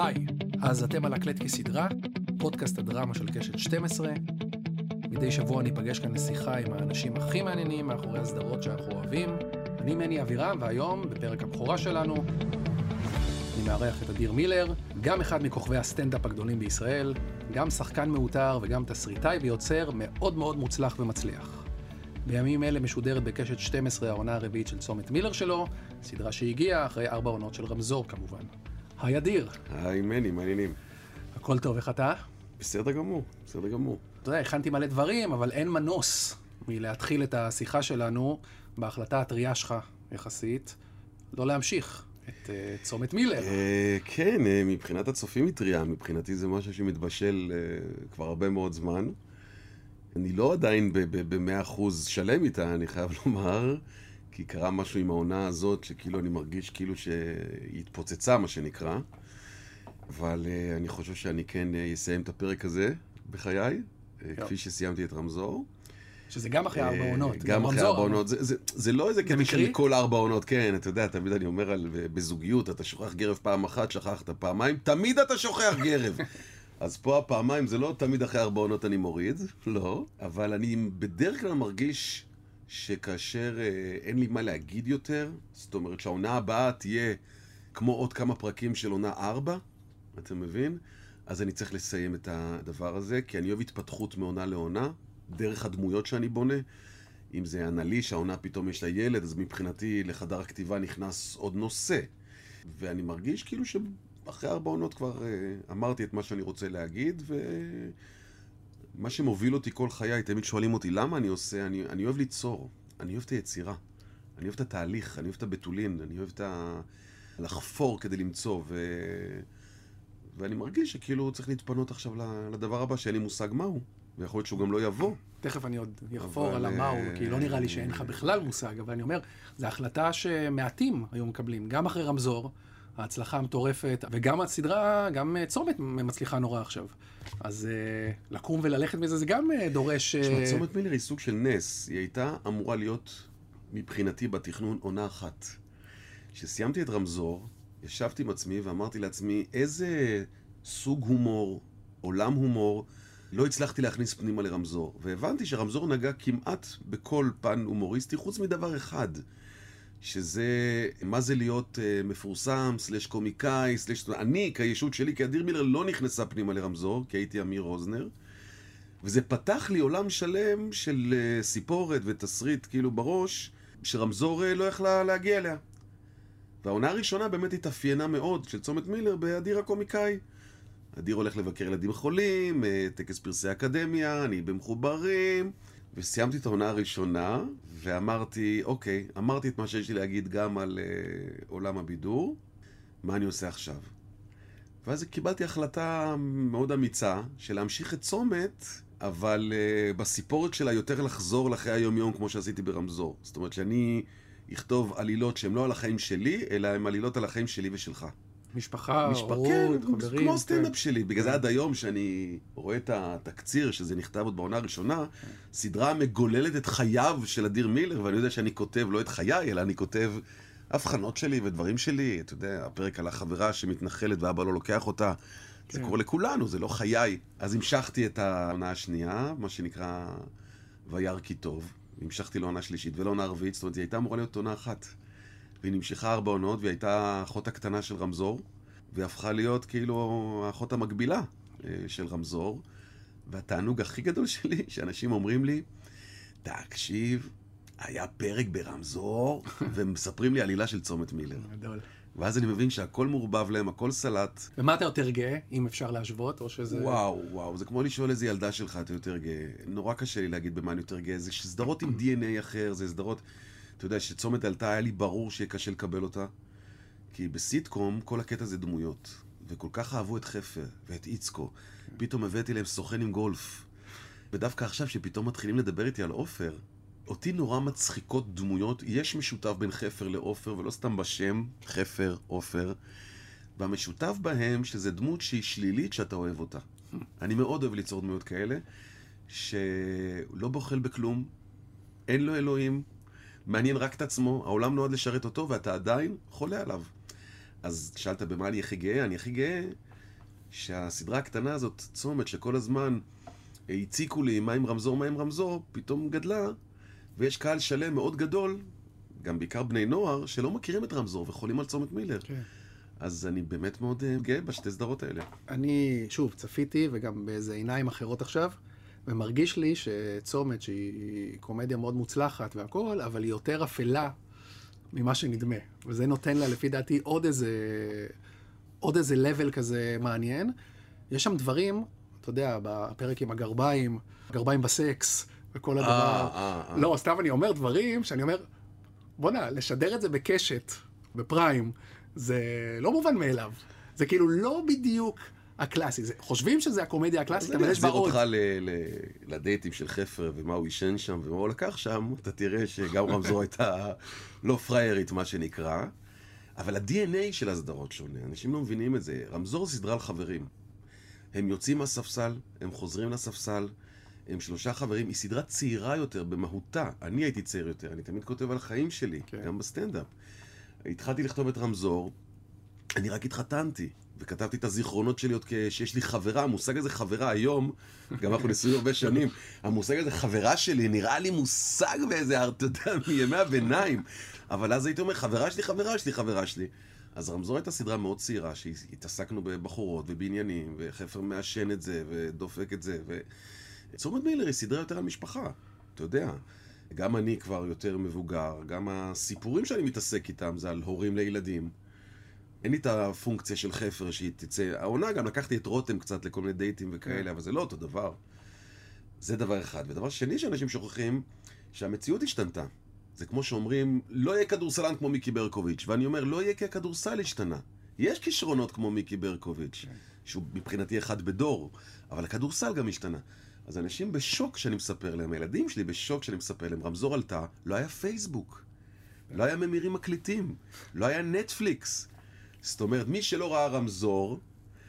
היי, אז אתם על הקלט כסדרה, פודקאסט הדרמה של קשת 12. מדי שבוע אני אפגש כאן לשיחה עם האנשים הכי מעניינים מאחורי הסדרות שאנחנו אוהבים. אני מני אבירם, והיום, בפרק הבכורה שלנו, אני מארח את אדיר מילר, גם אחד מכוכבי הסטנדאפ הגדולים בישראל, גם שחקן מעוטר וגם תסריטאי ויוצר מאוד מאוד מוצלח ומצליח. בימים אלה משודרת בקשת 12 העונה הרביעית של צומת מילר שלו, סדרה שהגיעה אחרי ארבע עונות של רמזור כמובן. היי אדיר. היי מני, מעניינים. הכל טוב, איך אתה? בסדר גמור, בסדר גמור. אתה יודע, הכנתי מלא דברים, אבל אין מנוס מלהתחיל את השיחה שלנו בהחלטה הטריה שלך, יחסית, לא להמשיך את uh, צומת מילר. Uh, כן, uh, מבחינת הצופים היא טריה, מבחינתי זה משהו שמתבשל uh, כבר הרבה מאוד זמן. אני לא עדיין במאה אחוז שלם איתה, אני חייב לומר, כי קרה משהו עם העונה הזאת, שכאילו אני מרגיש כאילו שהיא התפוצצה, מה שנקרא. אבל uh, אני חושב שאני כן uh, אסיים את הפרק הזה בחיי, uh, כפי שסיימתי את רמזור. שזה גם אחרי ארבע עונות. גם אחרי ארבע עונות. זה, זה, זה לא איזה קטע של כל ארבע עונות, כן, אתה יודע, תמיד אני אומר על, בזוגיות, אתה שוכח גרב פעם אחת, שכחת פעמיים, תמיד אתה שוכח גרב. אז פה הפעמיים זה לא תמיד אחרי ארבע עונות אני מוריד, לא, אבל אני בדרך כלל מרגיש שכאשר אה, אין לי מה להגיד יותר, זאת אומרת שהעונה הבאה תהיה כמו עוד כמה פרקים של עונה ארבע, אתה מבין? אז אני צריך לסיים את הדבר הזה, כי אני אוהב התפתחות מעונה לעונה, דרך הדמויות שאני בונה. אם זה הנלי, שהעונה פתאום יש לה ילד, אז מבחינתי לחדר הכתיבה נכנס עוד נושא. ואני מרגיש כאילו שאחרי ארבע עונות כבר uh, אמרתי את מה שאני רוצה להגיד, ומה שמוביל אותי כל חיי, תמיד שואלים אותי למה אני עושה, אני, אני אוהב ליצור, אני אוהב את היצירה, אני אוהב את התהליך, אני אוהב את הבתולין, אני אוהב את ה... לחפור כדי למצוא, ו... ואני מרגיש שכאילו צריך להתפנות עכשיו לדבר הבא, שאין לי מושג מהו. ויכול להיות שהוא גם לא יבוא. תכף אני עוד אחפור על המהו, כי לא נראה לי שאין לך בכלל מושג, אבל אני אומר, זו החלטה שמעטים היו מקבלים, גם אחרי רמזור, ההצלחה המטורפת, וגם הסדרה, גם צומת מצליחה נורא עכשיו. אז לקום וללכת מזה, זה גם דורש... תשמע, צומת מילר היא סוג של נס. היא הייתה אמורה להיות, מבחינתי, בתכנון עונה אחת. כשסיימתי את רמזור, ישבתי עם עצמי ואמרתי לעצמי, איזה סוג הומור, עולם הומור, לא הצלחתי להכניס פנימה לרמזור. והבנתי שרמזור נגע כמעט בכל פן הומוריסטי, חוץ מדבר אחד, שזה מה זה להיות uh, מפורסם, סלש קומיקאי, סלש... אני, כישות שלי, כאדיר מילר, לא נכנסה פנימה לרמזור, כי הייתי אמיר רוזנר. וזה פתח לי עולם שלם של uh, סיפורת ותסריט כאילו בראש, שרמזור uh, לא יכלה להגיע אליה. והעונה הראשונה באמת התאפיינה מאוד של צומת מילר באדיר הקומיקאי. אדיר הולך לבקר ילדים חולים, טקס פרסי אקדמיה, אני במחוברים. וסיימתי את העונה הראשונה, ואמרתי, אוקיי, אמרתי את מה שיש לי להגיד גם על uh, עולם הבידור, מה אני עושה עכשיו? ואז קיבלתי החלטה מאוד אמיצה של להמשיך את צומת, אבל uh, בסיפורת שלה יותר לחזור לחיי היום-יום כמו שעשיתי ברמזור. זאת אומרת שאני אכתוב עלילות שהן לא על החיים שלי, אלא הן עלילות על החיים שלי ושלך. משפחה, הורות, כן, חברים. כמו הסטנדאפ כן. שלי. בגלל זה עד היום שאני רואה את התקציר, שזה נכתב עוד בעונה הראשונה, סדרה מגוללת את חייו של אדיר מילר, ואני יודע שאני כותב לא את חיי, אלא אני כותב הבחנות שלי ודברים שלי. אתה יודע, הפרק על החברה שמתנחלת ואבא לא לוקח אותה. כן. זה קורה לכולנו, זה לא חיי. אז המשכתי את העונה השנייה, מה שנקרא וירא כי טוב. המשכתי לעונה שלישית ולעונה רביעית, זאת אומרת, היא הייתה אמורה להיות עונה אחת. והיא נמשכה ארבע עונות, והיא הייתה האחות הקטנה של רמזור, והיא הפכה להיות כאילו האחות המקבילה של רמזור. והתענוג הכי גדול שלי, שאנשים אומרים לי, תקשיב, היה פרק ברמזור, ומספרים לי עלילה של צומת מילר. גדול. ואז אני מבין שהכל מעורבב להם, הכל סלט. ומה אתה יותר גאה, אם אפשר להשוות, או שזה... וואו, וואו, זה כמו לשאול איזה ילדה שלך אתה יותר גאה. נורא קשה לי להגיד במה אני יותר גאה. זה סדרות עם DNA אחר, זה סדרות... אתה יודע, שצומת עלתה, היה לי ברור שיהיה קשה לקבל אותה. כי בסיטקום כל הקטע זה דמויות. וכל כך אהבו את חפר ואת איצקו. פתאום הבאתי להם סוכן עם גולף. ודווקא עכשיו, שפתאום מתחילים לדבר איתי על עופר, אותי נורא מצחיקות דמויות. יש משותף בין חפר לעופר, ולא סתם בשם, חפר, עופר. והמשותף בהם, שזה דמות שהיא שלילית שאתה אוהב אותה. אני מאוד אוהב ליצור דמויות כאלה, שלא בוחל בכלום, אין לו אלוהים, מעניין רק את עצמו, העולם נועד לשרת אותו, ואתה עדיין חולה עליו. אז שאלת במה אני הכי גאה? אני הכי גאה שהסדרה הקטנה הזאת, צומת, שכל הזמן הציקו לי מה עם רמזור, מה עם רמזור, פתאום גדלה, ויש קהל שלם מאוד גדול, גם בעיקר בני נוער, שלא מכירים את רמזור וחולים על צומת מילר. כן. אז אני באמת מאוד אה, גאה בשתי סדרות האלה. אני, שוב, צפיתי, וגם באיזה עיניים אחרות עכשיו, ומרגיש לי שצומת, שהיא קומדיה מאוד מוצלחת והכול, אבל היא יותר אפלה ממה שנדמה. וזה נותן לה, לפי דעתי, עוד איזה, עוד איזה level כזה מעניין. יש שם דברים, אתה יודע, בפרק עם הגרביים, הגרביים בסקס, וכל הדבר. אה, אה. לא, סתם אני אומר דברים שאני אומר, בואנה, לשדר את זה בקשת, בפריים, זה לא מובן מאליו. זה כאילו לא בדיוק הקלאסי. זה, חושבים שזה הקומדיה הקלאסית, אבל אני יש בה אחזיר עוד. אותך ל- ל- לדייטים של חפר, ומה הוא עישן שם, ומה הוא לקח שם, אתה תראה שגם רמזור הייתה לא פריירית, מה שנקרא. אבל ה-DNA של הסדרות שונה, אנשים לא מבינים את זה. רמזור סדרה על חברים. הם יוצאים מהספסל, הם חוזרים לספסל, הם שלושה חברים, היא סדרה צעירה יותר במהותה. אני הייתי צעיר יותר, אני תמיד כותב על החיים שלי, כן. גם בסטנדאפ. התחלתי לכתוב את רמזור, אני רק התחתנתי, וכתבתי את הזיכרונות שלי עוד כשיש לי חברה, המושג הזה חברה היום, גם אנחנו נשואים הרבה שנים, המושג הזה חברה שלי נראה לי מושג באיזה, יודע, מימי הביניים, אבל אז הייתי אומר, חברה שלי, חברה שלי, חברה שלי. אז רמזור הייתה סדרה מאוד צעירה, שהתעסקנו בבחורות ובעניינים, וחפר מעשן את זה, ודופק את זה, ו... צומת מילר היא סדרה יותר על משפחה, אתה יודע. גם אני כבר יותר מבוגר, גם הסיפורים שאני מתעסק איתם זה על הורים לילדים. אין לי את הפונקציה של חפר שהיא תצא... העונה גם לקחתי את רותם קצת לכל מיני דייטים וכאלה, אבל זה לא אותו דבר. זה דבר אחד. ודבר שני שאנשים שוכחים, שהמציאות השתנתה. זה כמו שאומרים, לא יהיה כדורסלן כמו מיקי ברקוביץ', ואני אומר, לא יהיה כי הכדורסל השתנה. יש כישרונות כמו מיקי ברקוביץ', שהוא מבחינתי אחד בדור, אבל הכדורסל גם השתנה. אז אנשים בשוק כשאני מספר להם, הילדים שלי בשוק כשאני מספר להם, רמזור עלתה, לא היה פייסבוק, לא היה ממירים מקליטים, לא היה נטפליקס. זאת אומרת, מי שלא ראה רמזור,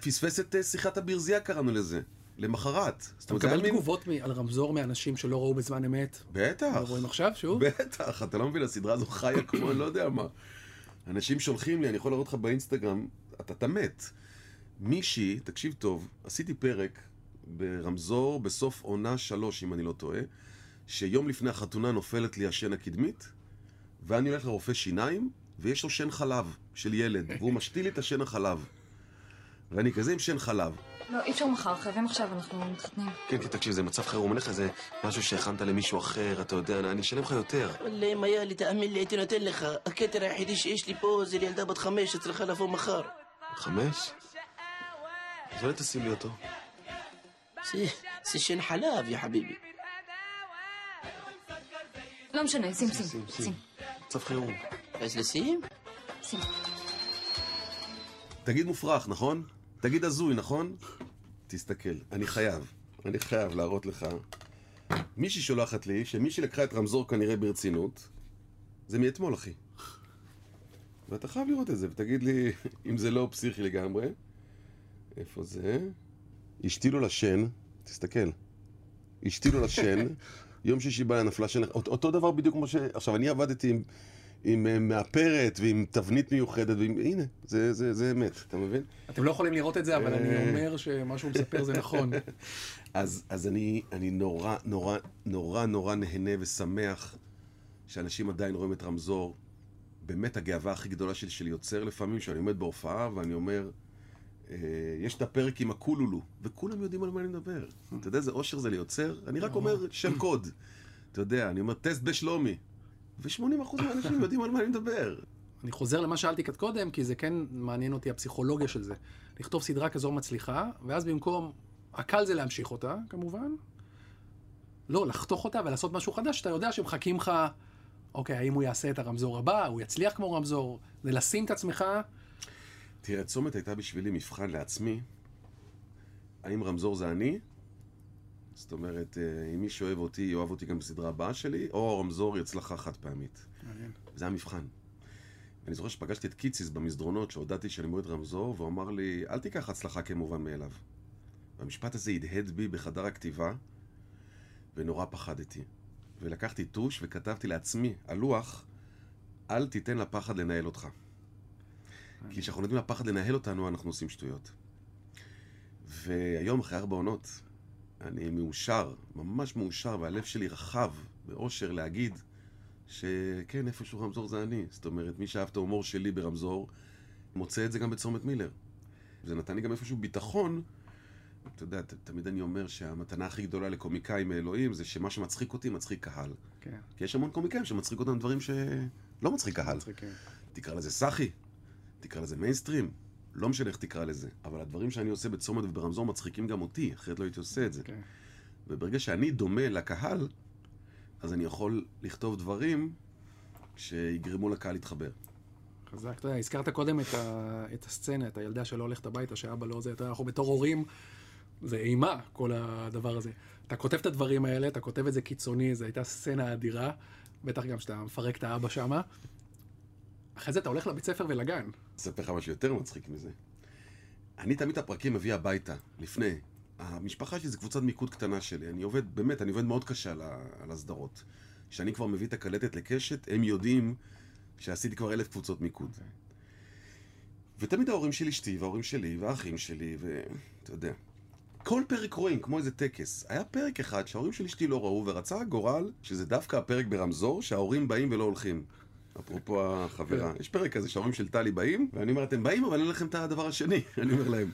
פספס את אה, שיחת הברזייה קראנו לזה, למחרת. אתה מקבל מין- תגובות מ- על רמזור מאנשים שלא ראו בזמן אמת, בטח. לא רואים עכשיו שוב? בטח, אתה לא מבין, הסדרה הזו חיה כמו אני לא יודע מה. אנשים שולחים לי, אני יכול להראות לך באינסטגרם, אתה אתה מת. מישהי, תקשיב טוב, עשיתי פרק ברמזור בסוף עונה שלוש, אם אני לא טועה, שיום לפני החתונה נופלת לי השן הקדמית, ואני הולך לרופא שיניים, ויש לו שן חלב של ילד, והוא משתיל לי את השן החלב. ואני כזה עם שן חלב. לא, אי אפשר מחר, חייבים עכשיו, אנחנו מתחתנים. כן, כן, תקשיב, זה מצב חירום, אין לך איזה משהו שהכנת למישהו אחר, אתה יודע, אני אשלם לך יותר. וואלה, אם היה לי, תאמין לי, הייתי נותן לך. הכתר היחידי שיש לי פה זה לילדה בת חמש שצריכה לבוא מחר. חמש? אז אולי תשים לי אותו. זה- זה שן חלב, יא חביבי. לא משנה, שים, שים, שים, מצב חירום. אז לשים? שים. תגיד מופרך, נכון? תגיד הזוי, נכון? תסתכל, אני חייב, אני חייב להראות לך. מישהי שולחת לי, שמישהי לקחה את רמזור כנראה ברצינות, זה מאתמול, אחי. ואתה חייב לראות את זה, ותגיד לי אם זה לא פסיכי לגמרי. איפה זה? השתילו לשן, תסתכל. השתילו לשן, יום שישי בלילה נפלה שן, אותו דבר בדיוק כמו ש... עכשיו, אני עבדתי עם, עם אה, מאפרת ועם תבנית מיוחדת, ועם... הנה, זה, זה, זה אמת, אתה מבין? אתם לא יכולים לראות את זה, אבל אני אה. אומר שמה שהוא מספר זה נכון. אז, אז אני, אני נורא, נורא, נורא, נורא נהנה ושמח שאנשים עדיין רואים את רמזור. באמת הגאווה הכי גדולה שלי של יוצר לפעמים, שאני עומד בהופעה ואני אומר, אה, יש את הפרק עם הקולולו, וכולם יודעים על מה אני מדבר. אתה יודע איזה אושר זה ליוצר? אני רק אומר שם קוד. אתה יודע, אני אומר טסט בשלומי. ו-80% מהאנשים יודעים על מה אני מדבר. אני חוזר למה שאלתי קצת קודם, כי זה כן מעניין אותי הפסיכולוגיה של זה. לכתוב סדרה כזו מצליחה, ואז במקום, הקל זה להמשיך אותה, כמובן. לא, לחתוך אותה ולעשות משהו חדש, שאתה יודע שמחכים לך, אוקיי, האם הוא יעשה את הרמזור הבא, הוא יצליח כמו רמזור, זה לשים את עצמך, תראה, צומת הייתה בשבילי מבחן לעצמי. האם רמזור זה אני? זאת אומרת, אה, אם מישהו אוהב אותי, יאהב אותי גם בסדרה הבאה שלי, או רמזור היא הצלחה חד פעמית. מעניין. זה המבחן. אני זוכר שפגשתי את קיציס במסדרונות, שהודעתי שאני מועד רמזור, והוא אמר לי, אל תיקח הצלחה כמובן מאליו. והמשפט הזה הדהד בי בחדר הכתיבה, ונורא פחדתי. ולקחתי טוש וכתבתי לעצמי על לוח, אל תיתן לפחד לנהל אותך. כי כשאנחנו נותנים לפחד לנהל אותנו, אנחנו עושים שטויות. והיום, אחרי ארבע עונות, אני מאושר, ממש מאושר, והלב שלי רחב באושר להגיד שכן, איפשהו רמזור זה אני. זאת אומרת, מי שאהב את ההומור שלי ברמזור, מוצא את זה גם בצומת מילר. זה נתן לי גם איפשהו ביטחון. אתה יודע, ת- תמיד אני אומר שהמתנה הכי גדולה לקומיקאי מאלוהים זה שמה שמצחיק אותי מצחיק קהל. כן. כי יש המון קומיקאים שמצחיק אותם דברים שלא מצחיק קהל. מצחיק, כן. תקרא לזה סאחי, תקרא לזה מיינסטרים, לא משנה איך תקרא לזה. אבל הדברים שאני עושה בצומת וברמזור מצחיקים גם אותי, אחרת לא הייתי עושה את זה. כן. וברגע שאני דומה לקהל, אז אני יכול לכתוב דברים שיגרמו לקהל להתחבר. חזק. אתה יודע, הזכרת קודם את, ה... את הסצנה, את הילדה שלא הולכת הביתה, שאבא לא זה, אנחנו בתור הורים, זה אימה, כל הדבר הזה. אתה כותב את הדברים האלה, אתה כותב את זה קיצוני, זו הייתה סצנה אדירה, בטח גם שאתה מפרק את האבא שמה. אחרי זה אתה הולך לבית ספר ולגן. אספר לך משהו יותר מצחיק מזה. אני תמיד את הפרקים מביא הביתה, לפני. המשפחה שלי זה קבוצת מיקוד קטנה שלי. אני עובד, באמת, אני עובד מאוד קשה על, על הסדרות. כשאני כבר מביא את הקלטת לקשת, הם יודעים שעשיתי כבר אלף קבוצות מיקוד. ותמיד ההורים של אשתי, וההורים שלי, והאחים שלי, ואתה יודע. כל פרק רואים, כמו איזה טקס. היה פרק אחד שההורים של אשתי לא ראו, ורצה הגורל שזה דווקא הפרק ברמזור, שההורים באים ולא הולכים. אפרופו החברה. יש פרק כזה שההורים של טלי באים, ואני אומר, אתם באים, אבל אין לכם את הדבר השני. אני אומר להם.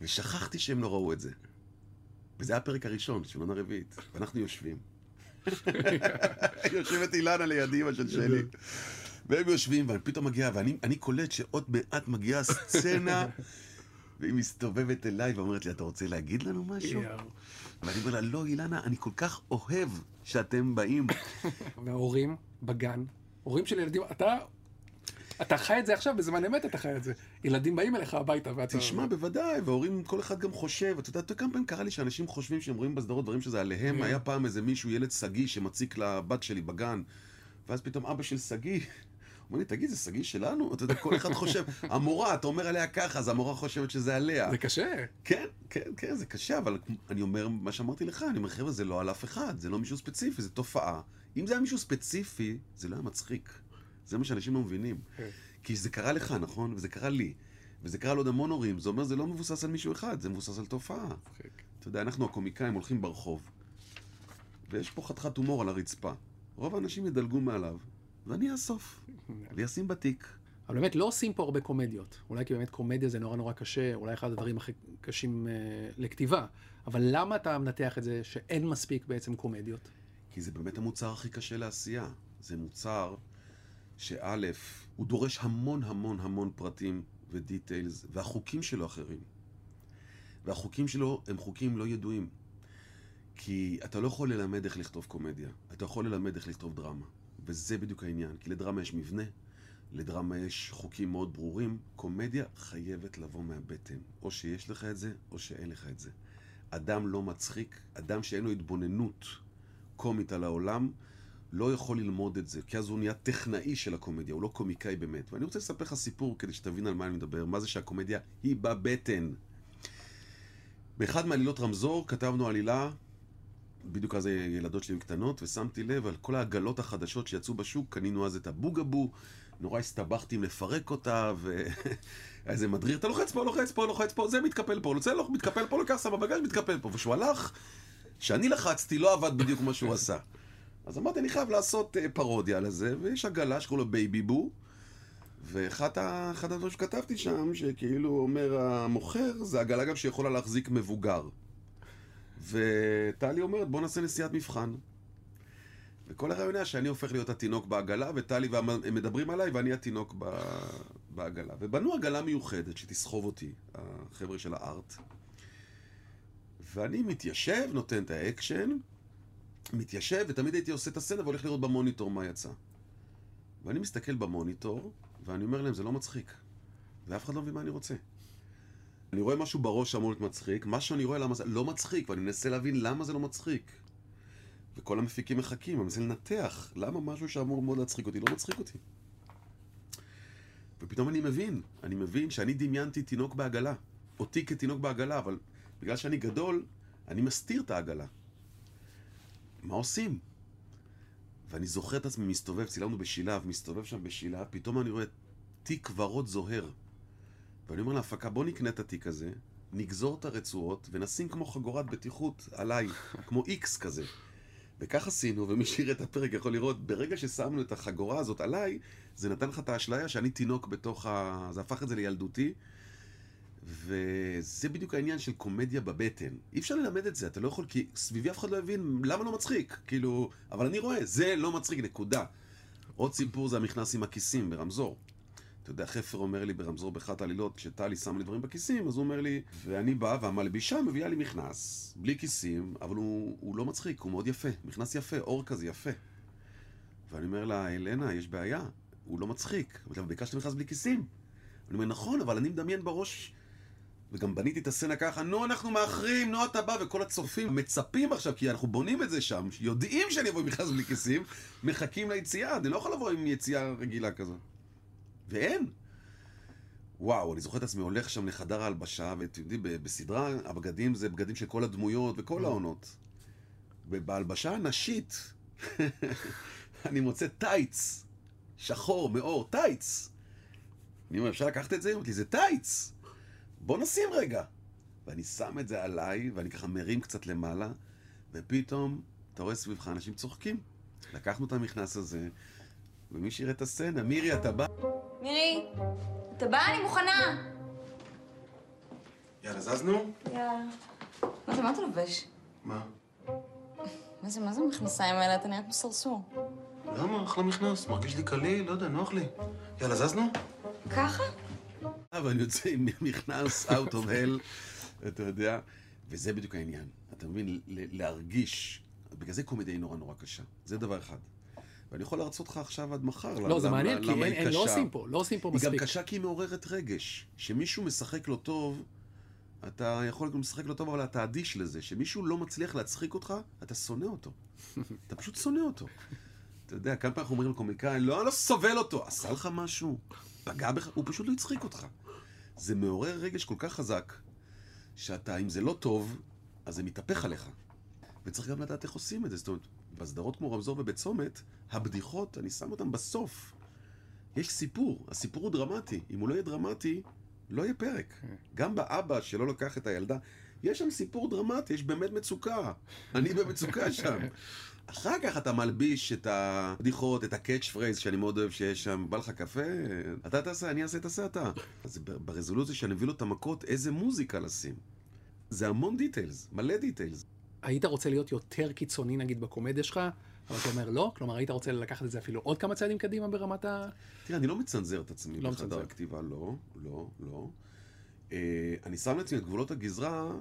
ושכחתי שהם לא ראו את זה. וזה היה הפרק הראשון של עונה רביעית, ואנחנו יושבים. יושבת אילנה לידי, אמא של שלי. והם יושבים, ואני פתאום מגיע, ואני אני קולט שעוד מעט מגיעה סצנה, והיא מסתובבת אליי ואומרת לי, אתה רוצה להגיד לנו משהו? ואני אומר לה, לא, אילנה, אני כל כך אוהב שאתם באים. וההורים בגן, הורים של ילדים, אתה... אתה חי את זה עכשיו, בזמן אמת אתה חי את זה. ילדים באים אליך הביתה ואתה... תשמע, בוודאי, והורים, כל אחד גם חושב, אתה יודע, כמה פעמים קרה לי שאנשים חושבים שהם רואים בסדרות דברים שזה עליהם, כן. היה פעם איזה מישהו, ילד שגיא, שמציק לבת שלי בגן, ואז פתאום אבא של שגיא, אומר לי, תגיד, זה שגיא שלנו? אתה יודע, כל אחד חושב, המורה, אתה אומר עליה ככה, אז המורה חושבת שזה עליה. זה קשה. כן, כן, כן, זה קשה, אבל אני אומר מה שאמרתי לך, אני אומר, חבר'ה, זה לא על אף אחד, זה לא מישהו ספציפי, זה תופעה. אם זה היה מישהו ספציפי, זה לא היה מצחיק. זה מה שאנשים לא מבינים. כן. כי זה קרה לך, נכון? וזה קרה לי. וזה קרה לעוד המון הורים. זה אומר, זה לא מבוסס על מישהו אחד, זה מבוסס על תופעה. אתה יודע, אנחנו הקומיקאים הולכים ברחוב, ויש פה חתיכת הומור על הרצפה. רוב האנשים ידלגו מעליו, ואני אאסוף, וישים בתיק. אבל באמת לא עושים פה הרבה קומדיות. אולי כי באמת קומדיה זה נורא נורא קשה, אולי אחד הדברים הכי קשים אה, לכתיבה. אבל למה אתה מנתח את זה שאין מספיק בעצם קומדיות? כי זה באמת המוצר הכי קשה לעשייה. זה מוצר שא', הוא דורש המון המון המון פרטים ודיטיילס, והחוקים שלו אחרים. והחוקים שלו הם חוקים לא ידועים. כי אתה לא יכול ללמד איך לכתוב קומדיה, אתה יכול ללמד איך לכתוב דרמה. וזה בדיוק העניין, כי לדרמה יש מבנה, לדרמה יש חוקים מאוד ברורים, קומדיה חייבת לבוא מהבטן. או שיש לך את זה, או שאין לך את זה. אדם לא מצחיק, אדם שאין לו התבוננות קומית על העולם, לא יכול ללמוד את זה, כי אז הוא נהיה טכנאי של הקומדיה, הוא לא קומיקאי באמת. ואני רוצה לספר לך סיפור כדי שתבין על מה אני מדבר, מה זה שהקומדיה היא בבטן. באחד מעלילות רמזור כתבנו עלילה, בדיוק אז ילדות שלי היו קטנות, ושמתי לב על כל העגלות החדשות שיצאו בשוק, קנינו אז את ה Bugaboo, נורא הסתבכתי עם לפרק אותה, והיה איזה מדריך, אתה לוחץ פה, לוחץ פה, לוחץ פה, זה מתקפל פה, רוצה, לא, מתקפל פה, לוקח, שם בבגאז', מתקפל פה. וכשהוא הלך, כשאני לחצתי, לא עבד בדיוק מה שהוא עשה. אז אמרתי, אני חייב לעשות אה, פרודיה לזה, ויש עגלה שקוראים לו Baby Boo, ואחד הדברים שכתבתי שם, שכאילו אומר המוכר, זה עגלה גם שיכולה להחזיק מבוגר. וטלי אומרת, בוא נעשה נסיעת מבחן. וכל הרעיון היה שאני הופך להיות התינוק בעגלה, וטלי והם הם מדברים עליי, ואני התינוק ב... בעגלה. ובנו עגלה מיוחדת שתסחוב אותי, החבר'ה של ה art. ואני מתיישב, נותן את האקשן, מתיישב, ותמיד הייתי עושה את הסצנה והולך לראות במוניטור מה יצא. ואני מסתכל במוניטור, ואני אומר להם, זה לא מצחיק. ואף אחד לא מבין מה אני רוצה. אני רואה משהו בראש שאמור להיות מצחיק, מה שאני רואה למה זה לא מצחיק, ואני מנסה להבין למה זה לא מצחיק. וכל המפיקים מחכים, אני מנסה לנתח למה משהו שאמור מאוד להצחיק אותי לא מצחיק אותי. ופתאום אני מבין, אני מבין שאני דמיינתי תינוק בעגלה. אותי כתינוק בעגלה, אבל בגלל שאני גדול, אני מסתיר את העגלה. מה עושים? ואני זוכר את עצמי מסתובב, צילמנו בשילב, מסתובב שם בשילב, פתאום אני רואה תיק ורוד זוהר. ואני אומר להפקה, בוא נקנה את התיק הזה, נגזור את הרצועות ונשים כמו חגורת בטיחות עליי, כמו איקס כזה. וכך עשינו, ומי שיראה את הפרק יכול לראות, ברגע ששמנו את החגורה הזאת עליי, זה נתן לך את האשליה שאני תינוק בתוך ה... זה הפך את זה לילדותי. וזה בדיוק העניין של קומדיה בבטן. אי אפשר ללמד את זה, אתה לא יכול, כי סביבי אף אחד לא הבין למה לא מצחיק. כאילו, אבל אני רואה, זה לא מצחיק, נקודה. עוד סיפור זה המכנס עם הכיסים ברמזור. אתה יודע, חפר אומר לי ברמזור באחת העלילות, כשטלי שם לי דברים בכיסים, אז הוא אומר לי, ואני בא, והמלבישה מביאה לי מכנס, בלי כיסים, אבל הוא, הוא לא מצחיק, הוא מאוד יפה, מכנס יפה, אור כזה יפה. ואני אומר לה, אלנה, יש בעיה, הוא לא מצחיק. אבל ביקשת מכנס בלי כיסים. אני אומר, נכון, אבל אני מדמיין בראש, וגם בניתי את הסצנה ככה, נו, אנחנו מאחרים, נו, אתה בא, וכל הצופים מצפים עכשיו, כי אנחנו בונים את זה שם, יודעים שאני אבוא עם מכנס בלי כיסים, מחכים ליציאה, אני לא יכול לבוא עם יציאה רגילה כזו. ואין. וואו, אני זוכר את עצמי הולך שם לחדר ההלבשה, ואתם יודעים, בסדרה, הבגדים זה בגדים של כל הדמויות וכל העונות. ובהלבשה הנשית, אני מוצא טייץ, שחור, מאור, טייץ. אני אומר, אפשר לקחת את זה? היא אומרת לי, זה טייץ. בוא נשים רגע. ואני שם את זה עליי, ואני ככה מרים קצת למעלה, ופתאום, אתה רואה סביבך אנשים צוחקים. לקחנו את המכנס הזה, ומי שיראה את הסצנה, מירי, אתה בא? מירי, אתה בא? אני מוכנה. יאללה, זזנו? יאללה. מה זה, מה אתה לובש? מה? מה זה, מה זה המכנסיים האלה? אתה נראה כמו סרסור. למה? אחלה מכנס, מרגיש לי קליל, לא יודע, נוח לי. יאללה, זזנו? ככה? ואני יוצא עם מכנס out of hell, אתה יודע, וזה בדיוק העניין. אתה מבין, להרגיש, בגלל זה קומדיה היא נורא נורא קשה. זה דבר אחד. ואני יכול להרצות לך עכשיו עד מחר. לא, זה למה- מעניין, כי למה אין- היא אין- לא. עושים פה, לא עושים פה היא גם מספיק. קשה כי היא מעוררת רגש. כשמישהו משחק לא טוב, אתה יכול גם לשחק לא טוב, אבל אתה אדיש לזה. כשמישהו לא מצליח להצחיק אותך, אתה שונא אותו. אתה פשוט שונא אותו. אתה יודע, כמה פעמים אנחנו אומרים לקומיקאי, לא, אני לא סובל אותו. עשה לך משהו? פגע בך? הוא פשוט לא הצחיק אותך. זה מעורר רגש כל כך חזק, שאתה, אם זה לא טוב, אז זה מתהפך עליך. וצריך גם לדעת איך עושים את זה. זאת אומרת, בסדרות כמו רמזור ובצומת, הבדיחות, אני שם אותן בסוף. יש סיפור, הסיפור הוא דרמטי. אם הוא לא יהיה דרמטי, לא יהיה פרק. גם באבא שלא לקח את הילדה, יש שם סיפור דרמטי, יש באמת מצוקה. אני במצוקה שם. אחר כך אתה מלביש את הבדיחות, את ה catchphrase שאני מאוד אוהב שיש שם, בא לך קפה? אתה תעשה, אני אעשה, תעשה אתה. אז ברזולוציה שאני מביא לו את המכות, איזה מוזיקה לשים. זה המון דיטיילס, מלא דיטיילס. היית רוצה להיות יותר קיצוני נגיד בקומדיה שלך, אבל אתה אומר לא? כלומר, היית רוצה לקחת את זה אפילו עוד כמה צעדים קדימה ברמת ה... תראה, אני לא מצנזר את עצמי לא בחדר מצנזר. הכתיבה, לא, לא, לא. אה, אני שם לעצמי את גבולות הגזרה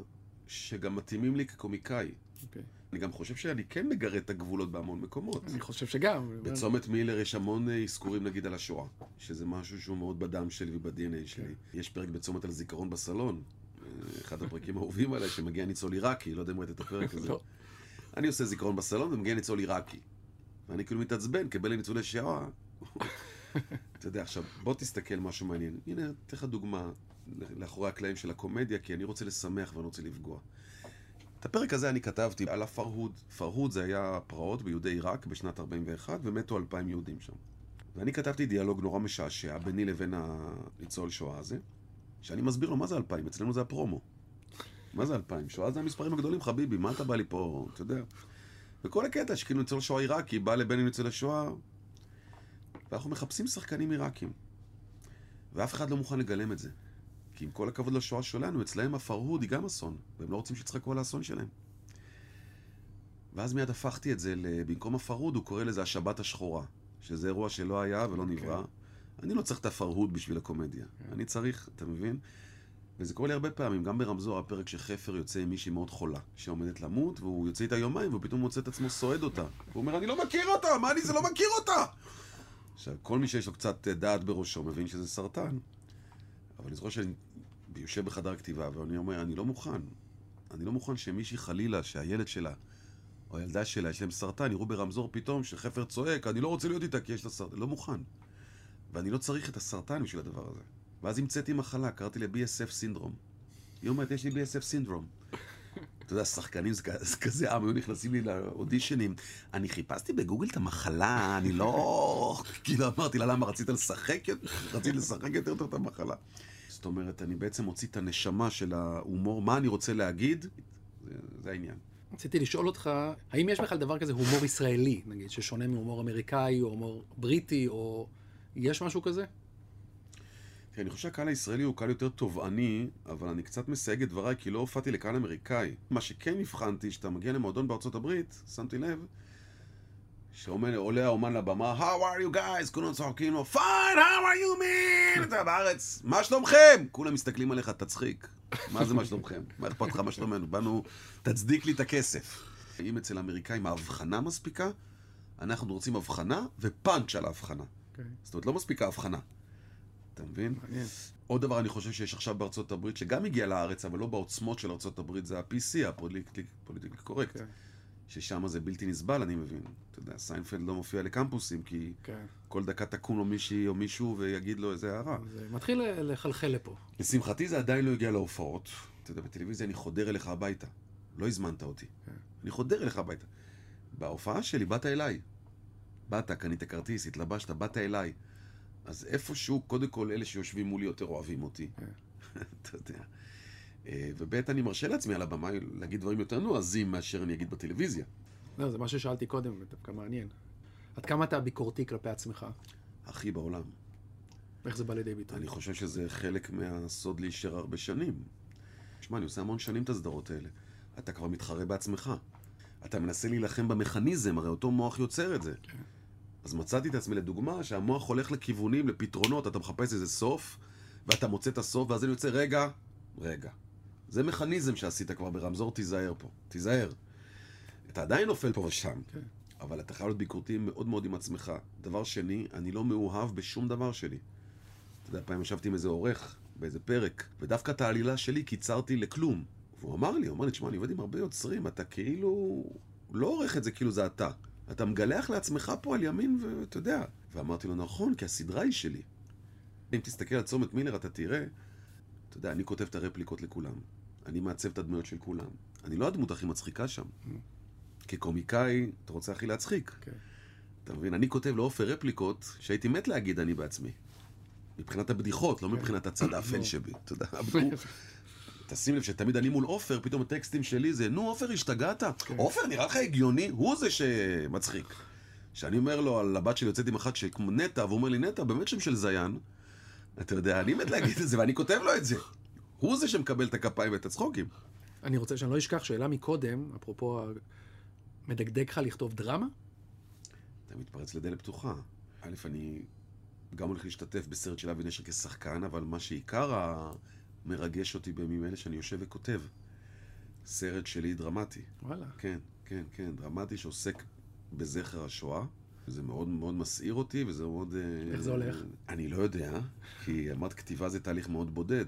שגם מתאימים לי כקומיקאי. אוקיי. אני גם חושב שאני כן מגרד את הגבולות בהמון מקומות. אני חושב שגם. בצומת מילר יש המון אה, אזכורים נגיד על השואה, שזה משהו שהוא מאוד בדם שלי וב-DNA שלי. יש פרק בצומת על זיכרון בסלון, אחד הפרקים האהובים עליי, שמגיע ניצול עיראקי, לא יודע אם ראית את הפרק הזה. לא. אני עושה זיכרון בסלון ומגיע ניצול עיראקי. ואני כאילו מתעצבן, קבל ניצולי שואה. אתה יודע, עכשיו, בוא תסתכל משהו מעניין. הנה, אתן לך דוגמה לאחורי הקלעים של הקומדיה, כי אני רוצה לשמח ואני רוצה לפגוע. את הפרק הזה אני כתבתי על הפרהוד. פרהוד זה היה פרעות ביהודי עיראק בשנת 41, ומתו אלפיים יהודים שם. ואני כתבתי דיאלוג נורא משעשע ביני לבין הניצול שואה הזה, שאני מסביר לו מה זה אלפיים, אצלנו זה הפרומו. מה זה אלפיים? שואה זה המספרים הגדולים, חביבי, מה אתה בא לי פה, אתה יודע. וכל הקטע שכאילו ניצול שואה עיראקי בא לבן ניצול השואה, ואנחנו מחפשים שחקנים עיראקים. ואף אחד לא מוכן לגלם את זה. כי עם כל הכבוד לשואה שלנו, אצלהם הפרהוד היא גם אסון, והם לא רוצים שיצחקו על האסון שלהם. ואז מיד הפכתי את זה, במקום הפרהוד הוא קורא לזה השבת השחורה, שזה אירוע שלא היה ולא נברא. אני לא צריך את הפרהוד בשביל הקומדיה. אני צריך, אתה מבין? וזה קורה לי הרבה פעמים, גם ברמזור, הפרק שחפר יוצא עם מישהי מאוד חולה, שעומדת למות, והוא יוצא איתה יומיים, ופתאום מוצא את עצמו סועד אותה. הוא אומר, אני לא מכיר אותה, מה אני זה לא מכיר אותה? עכשיו, כל מי שיש לו קצת אה, דעת בראשו מבין שזה סרטן. אבל אני זוכר שאני יושב בחדר כתיבה, ואני אומר, אני לא מוכן. אני לא מוכן שמישהי חלילה, שהילד שלה, או הילדה שלה, יש להם סרטן, יראו ברמזור פתאום שחפר צועק, אני לא רוצה להיות איתה כי יש לה סרטן. לא מוכן. ואני לא צריך את הסרטן בשביל הדבר הזה. ואז המצאתי מחלה, קראתי לה BSF סינדרום. היא אומרת, יש לי BSF סינדרום. אתה יודע, שחקנים זה כזה עם, היו נכנסים לי לאודישנים. אני חיפשתי בגוגל את המחלה, אני לא... כאילו אמרתי לה, למה רצית לשחק? רציתי לשחק יותר טוב את המחלה. זאת אומרת, אני בעצם מוציא את הנשמה של ההומור, מה אני רוצה להגיד, זה, זה העניין. רציתי לשאול אותך, האם יש בכלל דבר כזה הומור ישראלי, נגיד, ששונה מהומור אמריקאי או הומור בריטי, או יש משהו כזה? אני חושב שהקהל הישראלי הוא קהל יותר תובעני, אבל אני קצת מסייג את דבריי, כי לא הופעתי לקהל אמריקאי. מה שכן הבחנתי, שאתה מגיע למועדון בארצות הברית, שמתי לב, שעולה האומן לבמה, How are you guys? כולם צוחקים לו, Fine, how are you man? אתה בארץ, מה שלומכם? כולם מסתכלים עליך, תצחיק. מה זה מה שלומכם? מה אכפת לך מה שלומנו? באנו, תצדיק לי את הכסף. אם אצל האמריקאים ההבחנה מספיקה, אנחנו רוצים הבחנה ופאנץ' על ההבחנה. אוקיי, זאת אומרת, לא מספיקה הבחנה. אתה מבין? מעניין. עוד דבר אני חושב שיש עכשיו בארצות הברית, שגם הגיע לארץ, אבל לא בעוצמות של ארצות הברית, זה ה-PC, הפוליטיקלי קורקט. כן, ששם זה בלתי נסבל, אני מבין. אתה יודע, סיינפלד לא מופיע לקמפוסים, כי כן. כל דקה תקום לו מישהי או מישהו ויגיד לו איזה הערה. זה מתחיל לחלחל לפה. לשמחתי זה עדיין לא הגיע להופעות. אתה יודע, בטלוויזיה אני חודר אליך הביתה. לא הזמנת אותי. כן. אני חודר אליך הביתה. בהופעה שלי באת אליי. באת, קנית כרטיס, התלבשת, באת אליי. אז איפשהו, קודם כל, אלה שיושבים מולי יותר אוהבים אותי. אתה יודע. אה, וב' אני מרשה לעצמי על הבמה להגיד דברים יותר נועזים מאשר אני אגיד בטלוויזיה. לא, זה מה ששאלתי קודם, ודווקא מעניין. עד כמה אתה ביקורתי כלפי עצמך? הכי בעולם. איך זה בא לידי ביטוי? אני חושב שזה חלק מהסוד להישאר הרבה שנים. שמע, אני עושה המון שנים את הסדרות האלה. אתה כבר מתחרה בעצמך. אתה מנסה להילחם במכניזם, הרי אותו מוח יוצר את זה. אז מצאתי את עצמי לדוגמה שהמוח הולך לכיוונים, לפתרונות, אתה מחפש איזה סוף, ואתה מוצא את הסוף, ואז אני יוצא, רגע, רגע. זה מכניזם שעשית כבר ברמזור, תיזהר פה, תיזהר. אתה עדיין נופל פה ושם, כן. אבל אתה חייב להיות ביקורתי מאוד מאוד עם עצמך. דבר שני, אני לא מאוהב בשום דבר שלי. אתה יודע, פעם ישבתי עם איזה עורך באיזה פרק, ודווקא את העלילה שלי קיצרתי לכלום. והוא אמר לי, הוא אמר לי, תשמע, אני עובד עם הרבה יוצרים, אתה כאילו לא עורך את זה כאילו זה אתה. אתה מגלח לעצמך פה על ימין, ואתה יודע. ואמרתי לו, נכון, כי הסדרה היא שלי. אם תסתכל על צומת מילר, אתה תראה, אתה יודע, אני כותב את הרפליקות לכולם. אני מעצב את הדמויות של כולם. אני לא הדמות הכי מצחיקה שם. כקומיקאי, אתה רוצה הכי להצחיק. כן. אתה מבין? אני כותב לעופר רפליקות שהייתי מת להגיד אני בעצמי. מבחינת הבדיחות, לא מבחינת הצד האפל שבי. אתה יודע, תשים לב שתמיד אני מול עופר, פתאום הטקסטים שלי זה, נו עופר, השתגעת? עופר, נראה לך הגיוני? הוא זה שמצחיק. כשאני אומר לו על הבת שלי יוצאת עם אחת שכמו נטע, והוא אומר לי, נטע, באמת שם של זיין. אתה יודע, אני מת להגיד את זה, ואני כותב לו את זה. הוא זה שמקבל את הכפיים ואת הצחוקים. אני רוצה שאני לא אשכח שאלה מקודם, אפרופו, ה- מדגדג לך לכתוב דרמה? אתה מתפרץ לדלת פתוחה. א', אני גם הולך להשתתף בסרט של אבי נשר כשחקן, אבל מה שעיקר המרגש אותי בימים אלה, שאני יושב וכותב. סרט שלי דרמטי. וואלה. כן, כן, כן, דרמטי שעוסק בזכר השואה. זה מאוד מאוד מסעיר אותי, וזה מאוד... אה, איך זה הולך? אני לא יודע, כי אמרת כתיבה זה תהליך מאוד בודד.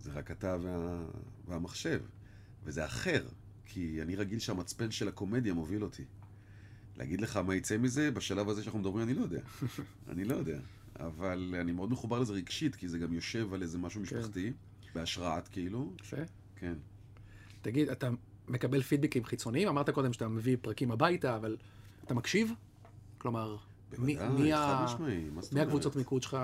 זה רק אתה וה... והמחשב. וזה אחר, כי אני רגיל שהמצפן של הקומדיה מוביל אותי. להגיד לך מה יצא מזה, בשלב הזה שאנחנו מדברים, אני לא יודע. אני לא יודע. אבל אני מאוד מחובר לזה רגשית, כי זה גם יושב על איזה משהו משפחתי, בהשראת כאילו. יפה. כן. תגיד, אתה מקבל פידבקים חיצוניים? אמרת קודם שאתה מביא פרקים הביתה, אבל אתה מקשיב? כלומר, מי- בוודאי, מי חד ה- משמעי, מי? הקבוצות מיקוד שלך?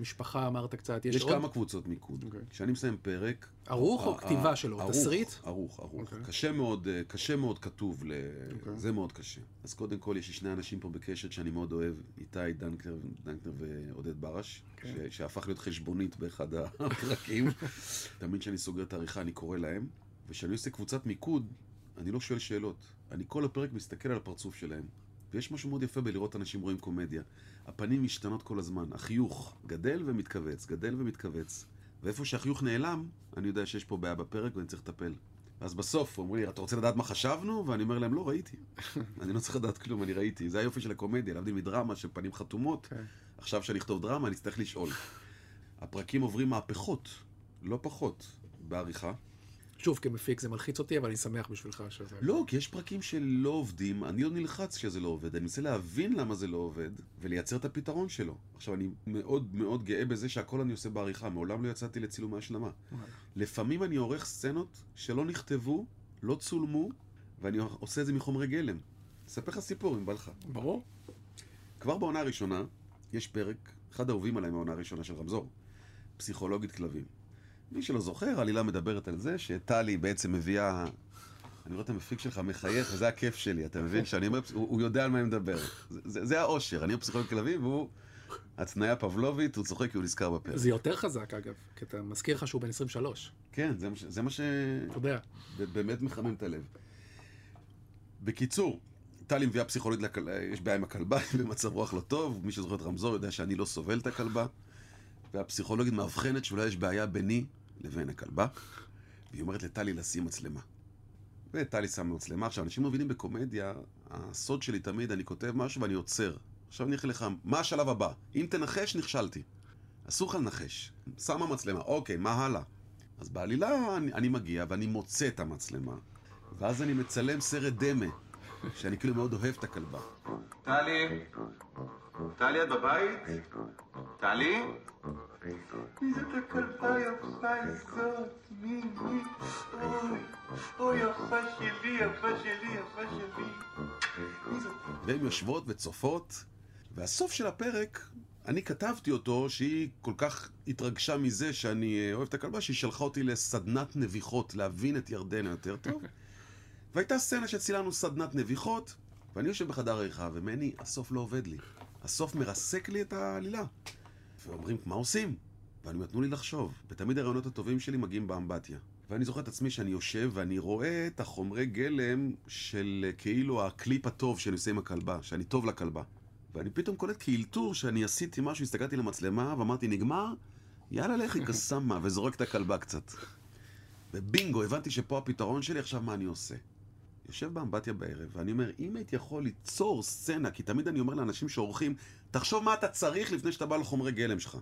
משפחה, אמרת קצת. יש יש עוד? כמה קבוצות מיקוד. אוקיי. כשאני מסיים פרק... ערוך או ה- כתיבה שלו? ערוך, תסריט? ערוך, ערוך. אוקיי. קשה מאוד, אה, קשה מאוד כתוב, ל- אוקיי. זה מאוד קשה. אז קודם כל, יש לי שני אנשים פה בקשת שאני מאוד אוהב, איתי דנקנר דנקנר ועודד ברש, אוקיי. ש- שהפך להיות חשבונית באחד הפרקים. תמיד כשאני סוגר את העריכה אני קורא להם, וכשאני עושה קבוצת מיקוד, אני לא שואל שאלות. אני כל הפרק מסתכל על הפרצוף שלהם. ויש משהו מאוד יפה בלראות אנשים רואים קומדיה. הפנים משתנות כל הזמן, החיוך גדל ומתכווץ, גדל ומתכווץ. ואיפה שהחיוך נעלם, אני יודע שיש פה בעיה בפרק ואני צריך לטפל. ואז בסוף אומרים לי, אתה רוצה לדעת מה חשבנו? ואני אומר להם, לא, ראיתי. אני לא צריך לדעת כלום, אני ראיתי. זה היופי של הקומדיה, להבדיל מדרמה של פנים חתומות. כן. עכשיו שאני אכתוב דרמה, אני אצטרך לשאול. הפרקים עוברים מהפכות, לא פחות, בעריכה. שוב, כמפיק זה מלחיץ אותי, אבל אני שמח בשבילך שזה... לא, כי יש פרקים שלא עובדים, אני לא נלחץ שזה לא עובד, אני מנסה להבין למה זה לא עובד, ולייצר את הפתרון שלו. עכשיו, אני מאוד מאוד גאה בזה שהכל אני עושה בעריכה, מעולם לא יצאתי לצילומי השלמה. וואלה. לפעמים אני עורך סצנות שלא נכתבו, לא צולמו, ואני עושה את זה מחומרי גלם. אספר לך סיפור, אם בא לך. ברור. כבר בעונה הראשונה, יש פרק, אחד האהובים עליי מהעונה הראשונה של רמזור, פסיכולוגית כלבים. מי שלא זוכר, העלילה מדברת על זה שטלי בעצם מביאה... אני רואה את המפיק שלך מחייך, וזה הכיף שלי, אתה מבין? שאני אומר, הוא, הוא יודע על מה אני מדבר. זה, זה, זה האושר, אני פסיכולוג כלבים, והוא התניה פבלובית, הוא צוחק כי הוא נזכר בפרק. זה יותר חזק, אגב, כי אתה מזכיר לך שהוא בן 23. כן, זה זה מה ש... אתה יודע. באמת מחמם את הלב. בקיצור, טלי מביאה פסיכולוגית, לכל... יש בעיה עם הכלבה, במצב רוח לא טוב, מי שזוכר את רמזור יודע שאני לא סובל את הכלבה, והפסיכולוגית מאבחנת שאולי יש בעיה ביני לבין הכלבה, והיא אומרת לטלי לשים מצלמה. וטלי שמה מצלמה. עכשיו, אנשים מבינים בקומדיה, הסוד שלי תמיד, אני כותב משהו ואני עוצר. עכשיו אני אגיד לך, מה השלב הבא? אם תנחש, נכשלתי. אסור לך לנחש. שמה מצלמה, אוקיי, מה הלאה? אז בעלילה אני, אני מגיע ואני מוצא את המצלמה, ואז אני מצלם סרט דמה, שאני כאילו מאוד אוהב את הכלבה. טלי? טלי, את בבית? טלי? מי זאת הכלבה היפה הזאת? מי, מי? אוי, אוי, יפה שלי, יפה שלי, יפה שלי. והן יושבות וצופות, והסוף של הפרק, אני כתבתי אותו שהיא כל כך התרגשה מזה שאני אה, אוהב את הכלבה, שהיא שלחה אותי לסדנת נביחות, להבין את ירדנה יותר טוב. והייתה סצנה שצילמנו סדנת נביחות, ואני יושב בחדר העריכה, ומני, הסוף לא עובד לי. הסוף מרסק לי את העלילה. ואומרים, מה עושים? ואני אומר, תנו לי לחשוב. ותמיד הרעיונות הטובים שלי מגיעים באמבטיה. ואני זוכר את עצמי שאני יושב ואני רואה את החומרי גלם של אה, כאילו הקליפ הטוב שאני עושה עם הכלבה, שאני טוב לכלבה. ואני פתאום קולט כאילתור שאני עשיתי משהו, הסתכלתי למצלמה ואמרתי, נגמר? יאללה, לכי קסאמה, וזורק את הכלבה קצת. ובינגו, הבנתי שפה הפתרון שלי, עכשיו מה אני עושה? יושב באמבטיה בערב, ואני אומר, אם הייתי יכול ליצור סצנה, כי תמיד אני אומר לאנשים שעורכים, תחשוב מה אתה צריך לפני שאתה בא לחומרי גלם שלך.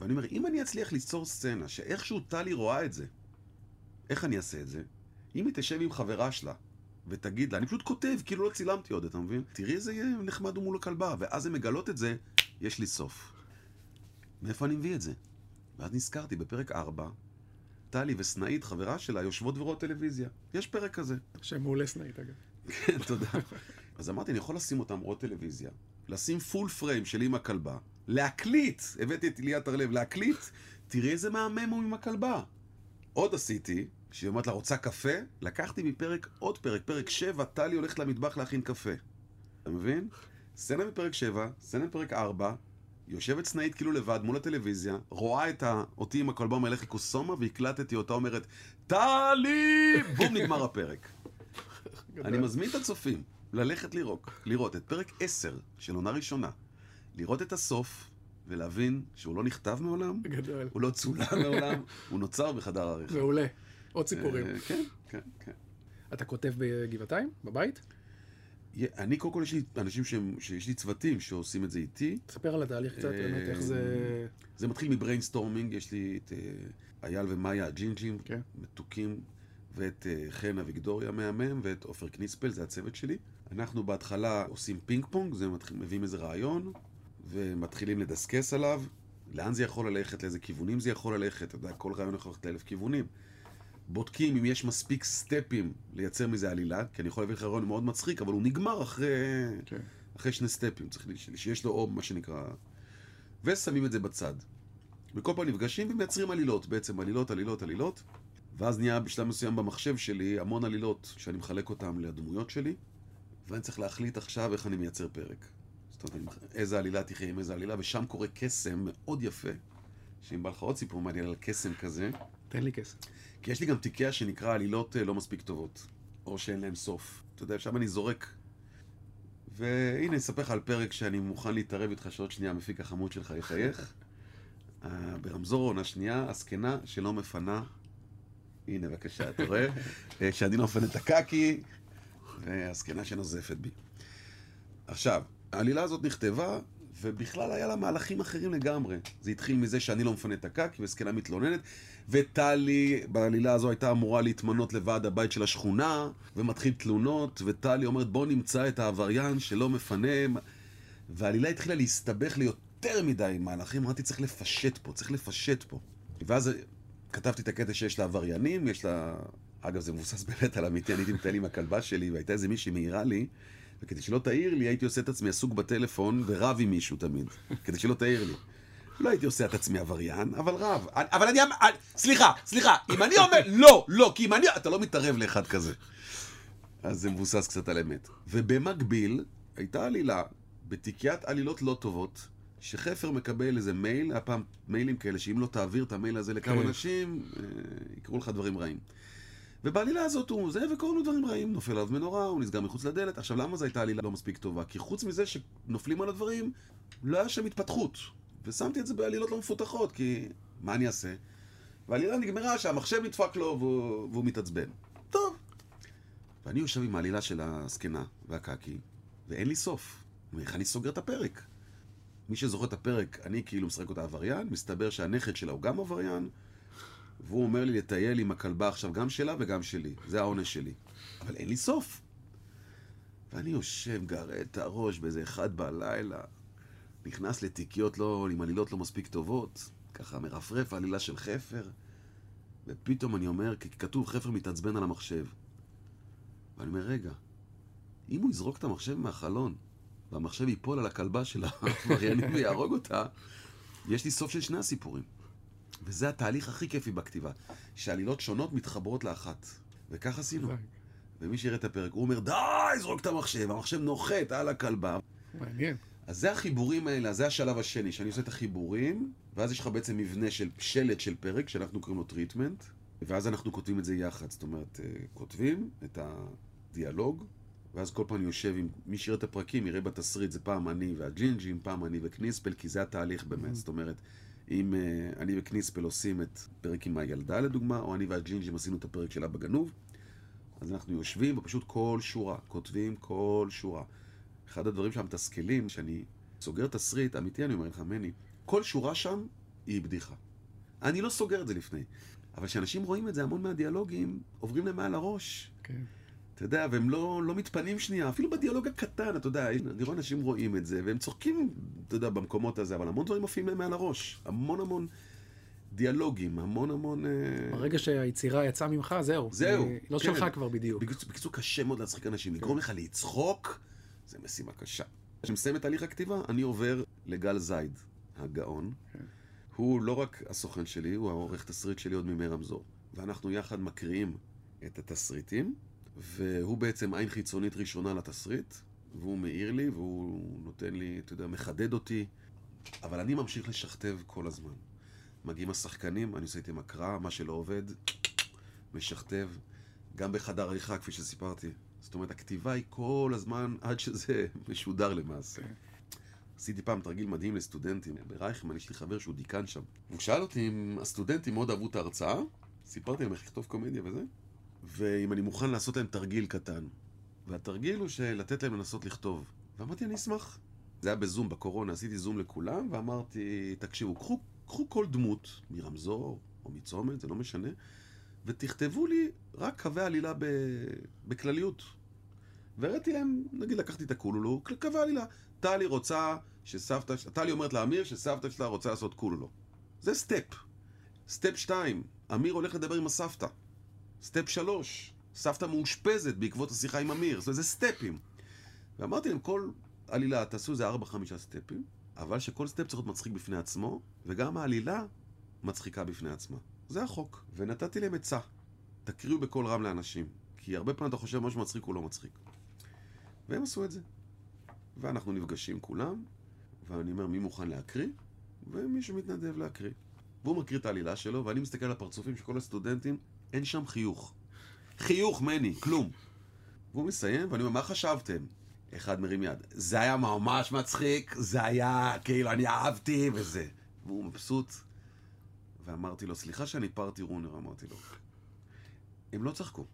ואני אומר, אם אני אצליח ליצור סצנה, שאיכשהו טלי רואה את זה, איך אני אעשה את זה? אם היא תשב עם חברה שלה, ותגיד לה, אני פשוט כותב, כאילו לא צילמתי עוד, אתה מבין? תראי איזה נחמד הוא מול הכלבה, ואז הן מגלות את זה, יש לי סוף. מאיפה אני מביא את זה? ואז נזכרתי, בפרק 4, טלי וסנאית, חברה שלה, יושבות ורואות טלוויזיה. יש פרק כזה. שם מעולה סנאית, אגב. כן, תודה. אז אמרתי, אני יכול לשים אותם רואות טלוויזיה, לשים פול פריים שלי עם הכלבה, להקליט, הבאתי את ליאת הרלב, להקליט, תראי איזה מהמם הוא עם הכלבה. עוד עשיתי, כשהיא אומרת לה, רוצה קפה? לקחתי מפרק עוד פרק, פרק 7, טלי הולכת למטבח להכין קפה. אתה מבין? סצנה מפרק 7, סצנה מפרק 4, יושבת סנאית כאילו לבד מול הטלוויזיה, רואה את ה... אותי עם הכלבה מלך קוסומה, והקלטתי אותה אומרת, טלי! בום, נגמר הפרק. אני מזמין את הצופים ללכת לראות, לראות את פרק 10 של עונה ראשונה, לראות את הסוף ולהבין שהוא לא נכתב מעולם, גדול. הוא לא צולם מעולם, הוא נוצר בחדר העריכה. מעולה. עוד סיפורים. אה, כן, כן, כן. אתה כותב בגבעתיים? בבית? אני קודם כל יש לי אנשים שהם, שיש לי צוותים שעושים את זה איתי. תספר על התהליך קצת, באמת, איך זה... זה מתחיל מ brainstorming, יש לי את אה, אייל ומאיה הג'ינג'ים, כן. מתוקים, ואת אה, חן אביגדוריה מהמם, ואת עופר קניספל, זה הצוות שלי. אנחנו בהתחלה עושים פינג פונג, זה מתחיל, מביאים איזה רעיון, ומתחילים לדסקס עליו, לאן זה יכול ללכת, לאיזה כיוונים זה יכול ללכת, אתה יודע, כל רעיון יכול ללכת לאלף כיוונים. בודקים אם יש מספיק סטפים לייצר מזה עלילה, כי אני יכול להביא לך רעיון מאוד מצחיק, אבל הוא נגמר אחרי, כן. אחרי שני סטפים, צריך לי- שיש לו או מה שנקרא... ושמים את זה בצד. וכל פעם נפגשים ומייצרים עלילות, בעצם עלילות, עלילות, עלילות. ואז נהיה בשלב מסוים במחשב שלי המון עלילות שאני מחלק אותן לדמויות שלי, ואני צריך להחליט עכשיו איך אני מייצר פרק. זאת אומרת, איזה עלילה תחיה עם איזה עלילה, ושם קורה קסם מאוד יפה. שאם בא לך עוד סיפור מעניין על קסם כזה, תן לי כסף. כי יש לי גם תיקיה שנקרא עלילות אה, לא מספיק טובות, או שאין להם סוף. אתה יודע, שם אני זורק. והנה, אני אספר לך על פרק שאני מוכן להתערב איתך שעוד שנייה המפיק החמוד שלך יחייך. אה, ברמזור עונה שנייה, הזקנה שלא מפנה, הנה בבקשה, אתה רואה? אה, שאני לא מפנה את הקקי, והזקנה שנוזפת בי. עכשיו, העלילה הזאת נכתבה, ובכלל היה לה מהלכים אחרים לגמרי. זה התחיל מזה שאני לא מפנה את הקקי, וזקנה מתלוננת, וטלי בעלילה הזו הייתה אמורה להתמנות לוועד הבית של השכונה, ומתחיל תלונות, וטלי אומרת בוא נמצא את העבריין שלא מפנה, והעלילה התחילה להסתבך לי יותר מדי מהלכים, אמרתי צריך לפשט פה, צריך לפשט פה. ואז כתבתי את הקטע שיש לה עבריינים, יש לה אגב, זה מבוסס באמת על אמיתי, אני הייתי מטייל עם הכלבה שלי, והייתה איזה מישהי מעירה לי, וכדי שלא תעיר לי, הייתי עושה את עצמי עסוק בטלפון ורב עם מישהו תמיד, כדי שלא תעיר לי. לא הייתי עושה את עצמי עבריין, אבל רב. אבל אני... אמ- אני- סליחה, סליחה, אם אני אומר... לא, לא, כי אם אני... אתה לא מתערב לאחד כזה. אז זה מבוסס קצת על אמת. ובמקביל, הייתה עלילה בתיקיית עלילות לא טובות, שחפר מקבל איזה מייל, היה פעם מיילים כאלה, שאם לא תעביר את המייל הזה לכמה כן. אנשים, אה, יקראו לך דברים רעים. ובעלילה הזאת הוא זה, וקוראים לו דברים רעים, נופל עליו מנורה, הוא נסגר מחוץ לדלת. עכשיו, למה זו הייתה עלילה לא מספיק טובה? כי חוץ מזה שנופלים על הדברים, לא היה שם התפתחות. ושמתי את זה בעלילות לא מפותחות, כי מה אני אעשה? והעלילה נגמרה שהמחשב נדפק לו והוא, והוא מתעצבן. טוב. ואני יושב עם העלילה של הזקנה והקקי, ואין לי סוף. איך אני סוגר את הפרק? מי שזוכר את הפרק, אני כאילו משחק אותה עבריין, מסתבר שהנכד שלה הוא גם עבריין, והוא אומר לי לטייל עם הכלבה עכשיו גם שלה וגם שלי. זה העונש שלי. אבל אין לי סוף. ואני יושב, גרה את הראש באיזה אחד בלילה, נכנס לתיקיות לא, עם עלילות לא מספיק טובות, ככה מרפרף עלילה של חפר, ופתאום אני אומר, כי כתוב חפר מתעצבן על המחשב. ואני אומר, רגע, אם הוא יזרוק את המחשב מהחלון, והמחשב ייפול על הכלבה של העבריינים ויהרוג אותה, יש לי סוף של שני הסיפורים. וזה התהליך הכי כיפי בכתיבה, שעלילות שונות מתחברות לאחת. וכך עשינו. ומי שיראה את הפרק, הוא אומר, די, זרוק את המחשב, המחשב נוחת על הכלבה. מעניין. אז זה החיבורים האלה, זה השלב השני, שאני עושה את החיבורים, ואז יש לך בעצם מבנה של שלט של פרק, שאנחנו קוראים לו treatment, ואז אנחנו כותבים את זה יחד. זאת אומרת, אה, כותבים את הדיאלוג, ואז כל פעם אני יושב עם מי שיראה את הפרקים, יראה בתסריט, זה פעם אני והג'ינג'ים, פעם אני וקניספל, כי זה התהליך באמת. זאת אומרת, אם אה, אני וקניספל עושים את פרק עם הילדה לדוגמה, או אני והג'ינג'ים עשינו את הפרק שלה בגנוב, אז אנחנו יושבים ופשוט כל שורה, כותבים כל שורה. אחד הדברים שהמתסכלים, שאני סוגר תסריט, אמיתי אני אומר לך, מני, כל שורה שם היא בדיחה. אני לא סוגר את זה לפני. אבל כשאנשים רואים את זה, המון מהדיאלוגים עוברים להם מעל הראש. כן. אתה יודע, והם לא, לא מתפנים שנייה, אפילו בדיאלוג הקטן, אתה יודע, אני רואה אנשים רואים את זה, והם צוחקים, אתה יודע, במקומות הזה, אבל המון דברים מופיעים להם מעל הראש. המון המון דיאלוגים, המון המון... אה, ברגע שהיצירה יצאה ממך, זהו. זהו, היא לא כן. שלך כבר בדיוק. בקיצור, בקיצור, קשה מאוד להצחיק אנשים. לגרום לך לצחוק, זה משימה קשה. כשמסיים את תהליך הכתיבה, אני עובר לגל זייד, הגאון. הוא לא רק הסוכן שלי, הוא העורך תסריט שלי עוד מימי רמזור. ואנחנו יחד מקריאים את התסריטים, והוא בעצם עין חיצונית ראשונה לתסריט, והוא מעיר לי, והוא נותן לי, אתה יודע, מחדד אותי, אבל אני ממשיך לשכתב כל הזמן. מגיעים השחקנים, אני עושה איתם הקראה, מה שלא עובד, משכתב, גם בחדר עריכה, כפי שסיפרתי. זאת אומרת, הכתיבה היא כל הזמן עד שזה משודר למעשה. עשיתי פעם תרגיל מדהים לסטודנטים ברייכמן, יש לי חבר שהוא דיקן שם. הוא שאל אותי אם הסטודנטים מאוד אהבו את ההרצאה, סיפרתי להם איך לכתוב קומדיה וזה, ואם אני מוכן לעשות להם תרגיל קטן. והתרגיל הוא של לתת להם לנסות לכתוב. ואמרתי, אני אשמח. זה היה בזום, בקורונה, עשיתי זום לכולם, ואמרתי, תקשיבו, קחו, קחו כל דמות, מרמזור או מצומת, זה לא משנה, ותכתבו לי רק קווי עלילה ב... בכלליות. והראיתי להם, נגיד לקחתי את הקולולו, קווי עלילה. טלי רוצה שסבתא, טלי אומרת לאמיר שסבתא שלה רוצה לעשות קולולו. זה step. step 2, אמיר הולך לדבר עם הסבתא. step 3, סבתא מאושפזת בעקבות השיחה עם אמיר. זאת אומרת, זה סטפים. ואמרתי להם, כל עלילה, תעשו איזה 4-5 סטפים, אבל שכל סטפ צריך להיות מצחיק בפני עצמו, וגם העלילה מצחיקה בפני עצמה. זה החוק. ונתתי להם עצה. תקריאו בקול רם לאנשים. כי הרבה פעמים אתה חושב משהו מצחיק הוא לא מצחיק. והם עשו את זה. ואנחנו נפגשים כולם, ואני אומר, מי מוכן להקריא? ומישהו מתנדב להקריא. והוא מקריא את העלילה שלו, ואני מסתכל על הפרצופים של כל הסטודנטים, אין שם חיוך. חיוך, מני, כלום. והוא מסיים, ואני אומר, מה חשבתם? אחד מרים יד. זה היה ממש מצחיק, זה היה, כאילו, אני אהבתי, וזה. והוא מבסוט. ואמרתי לו, סליחה שאני פארטי רונר, אמרתי לו. הם לא צחקו.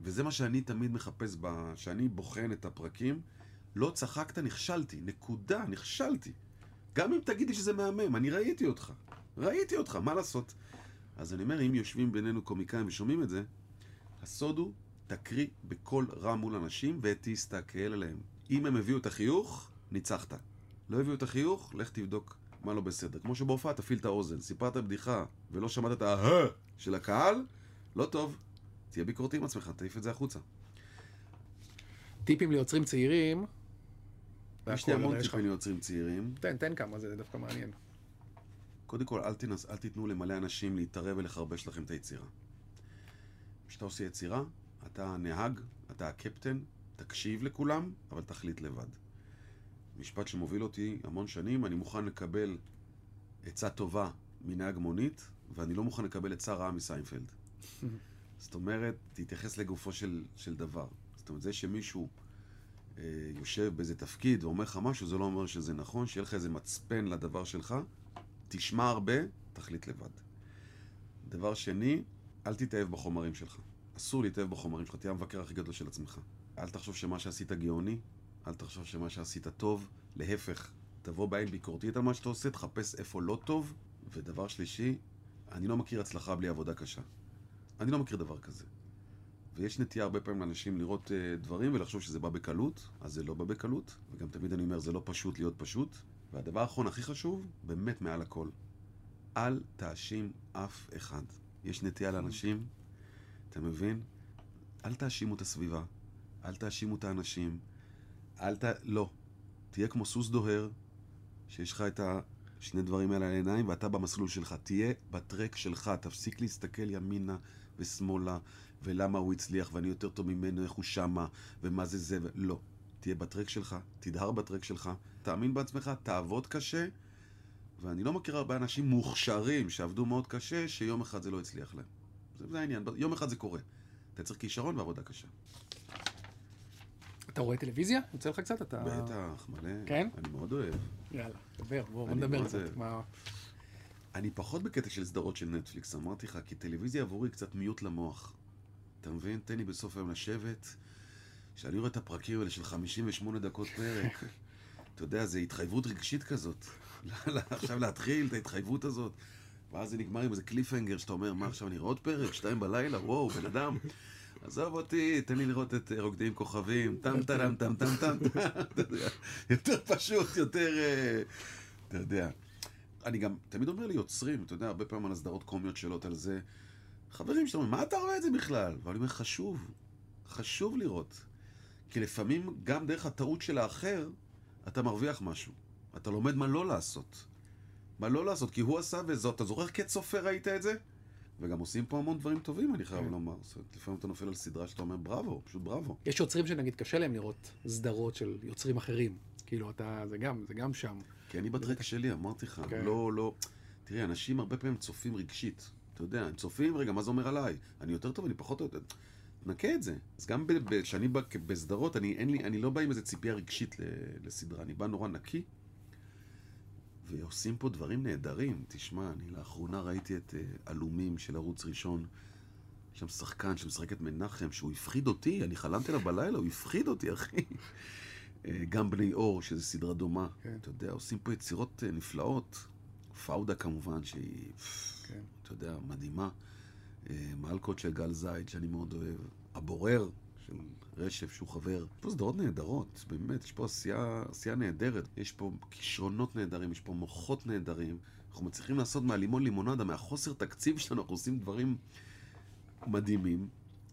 וזה מה שאני תמיד מחפש, ב... שאני בוחן את הפרקים. לא צחקת, נכשלתי. נקודה, נכשלתי. גם אם תגידי שזה מהמם, אני ראיתי אותך. ראיתי אותך, מה לעשות? אז אני אומר, אם יושבים בינינו קומיקאים ושומעים את זה, הסוד הוא, תקריא בקול רם מול אנשים ותסתכל עליהם. אם הם הביאו את החיוך, ניצחת. לא הביאו את החיוך, לך תבדוק מה לא בסדר. כמו שבהופעה תפעיל את האוזן. סיפרת בדיחה ולא שמעת את ה-ה של הקהל, לא טוב. תהיה ביקורתי עם עצמך, תעיף את זה החוצה. טיפים ליוצרים צעירים. יש לי המון טיפים ליוצרים צעירים. תן, תן כמה, זה דווקא מעניין. קודם כל, אל, תנס, אל תיתנו למלא אנשים להתערב ולחרבש לכם את היצירה. כשאתה עושה יצירה, אתה הנהג, אתה הקפטן, תקשיב לכולם, אבל תחליט לבד. משפט שמוביל אותי המון שנים, אני מוכן לקבל עצה טובה מנהג מונית, ואני לא מוכן לקבל עצה רעה מסיינפלד. זאת אומרת, תתייחס לגופו של, של דבר. זאת אומרת, זה שמישהו אה, יושב באיזה תפקיד ואומר לך משהו, זה לא אומר שזה נכון, שיהיה לך איזה מצפן לדבר שלך, תשמע הרבה, תחליט לבד. דבר שני, אל תתאהב בחומרים שלך. אסור להתאהב בחומרים שלך, תהיה המבקר הכי גדול של עצמך. אל תחשוב שמה שעשית גאוני, אל תחשוב שמה שעשית טוב, להפך, תבוא בעין ביקורתית על מה שאתה עושה, תחפש איפה לא טוב. ודבר שלישי, אני לא מכיר הצלחה בלי עבודה קשה. אני לא מכיר דבר כזה. ויש נטייה הרבה פעמים לאנשים לראות uh, דברים ולחשוב שזה בא בקלות, אז זה לא בא בקלות. וגם תמיד אני אומר, זה לא פשוט להיות פשוט. והדבר האחרון הכי חשוב, באמת מעל הכל, אל תאשים אף אחד. יש נטייה לאנשים, אתה מבין? אל תאשימו את הסביבה, אל תאשימו את האנשים, אל ת... לא. תהיה כמו סוס דוהר, שיש לך את השני דברים האלה על העיניים, ואתה במסלול שלך. תהיה בטרק שלך, תפסיק להסתכל ימינה ושמאלה, ולמה הוא הצליח, ואני יותר טוב ממנו, איך הוא שמה, ומה זה זה, ו... לא. תהיה בטרק שלך, תדהר בטרק שלך, תאמין בעצמך, תעבוד קשה, ואני לא מכיר הרבה אנשים מוכשרים שעבדו מאוד קשה, שיום אחד זה לא הצליח להם. זה, זה העניין, יום אחד זה קורה. אתה צריך כישרון ועבודה קשה. אתה רואה טלוויזיה? יוצא לך קצת? אתה... בטח, מלא. כן? אני מאוד אוהב. יאללה, דבר, בוא, בוא אני נדבר קצת. מה... אני פחות בקטע של סדרות של נטפליקס, אמרתי לך, כי טלוויזיה עבורי קצת מיוט למוח. אתה מבין? תן לי בסוף היום לשבת, כשאני רואה את הפרקים האלה של 58 דקות פרק, אתה יודע, זה התחייבות רגשית כזאת. עכשיו להתחיל את ההתחייבות הזאת, ואז זה נגמר עם איזה קליפהנגר שאתה אומר, מה עכשיו, אני אראה עוד פרק? שתיים בלילה? וואו, בן אדם. עזוב אותי, תן לי לראות את אה, רוקדים כוכבים, טם טם טם טם טם יותר פשוט, יותר, אה, אתה יודע. אני גם תמיד אומר ליוצרים, אתה יודע, הרבה פעמים על הסדרות קומיות שאלות על זה. חברים שאתה אומר, מה אתה רואה את זה בכלל? ואני אומר, חשוב, חשוב לראות. כי לפעמים גם דרך הטעות של האחר, אתה מרוויח משהו. אתה לומד מה לא לעשות. מה לא לעשות, כי הוא עשה וזאת. אתה זוכר כצופה ראית את זה? וגם עושים פה המון דברים טובים, אני חייב לומר. זאת אומרת, לפעמים אתה נופל על סדרה שאתה אומר, בראבו, פשוט בראבו. יש יוצרים שנגיד קשה להם לראות סדרות של יוצרים אחרים. כאילו, אתה, זה גם, זה גם שם. כי אני בטרק שלי, אמרתי לך, כן. לא, לא... תראה, אנשים הרבה פעמים צופים רגשית. אתה יודע, הם צופים, רגע, מה זה אומר עליי? אני יותר טוב, אני פחות טוב. תנקה את זה. אז גם כשאני בא בסדרות, אני, לי, אני לא בא עם איזה ציפייה רגשית לסדרה. אני בא נורא נקי, ועושים פה דברים נהדרים. תשמע, אני לאחרונה ראיתי את uh, עלומים של ערוץ ראשון. יש שם שחקן שמשחק את מנחם, שהוא הפחיד אותי, אני חלמתי עליו בלילה, הוא הפחיד אותי, אחי. אה, גם בני אור, שזו סדרה דומה. כן. אתה יודע, עושים פה יצירות אה, נפלאות. פאודה כמובן, שהיא, כן. אתה יודע, מדהימה. אה, מלקות של גל זייד, שאני מאוד אוהב. הבורר של רשף, שהוא חבר. יש פה סדרות נהדרות, באמת, יש פה עשייה, עשייה נהדרת. יש פה כישרונות נהדרים, יש פה מוחות נהדרים. אנחנו מצליחים לעשות מהלימון לימונדה, מהחוסר תקציב שלנו, אנחנו עושים דברים מדהימים,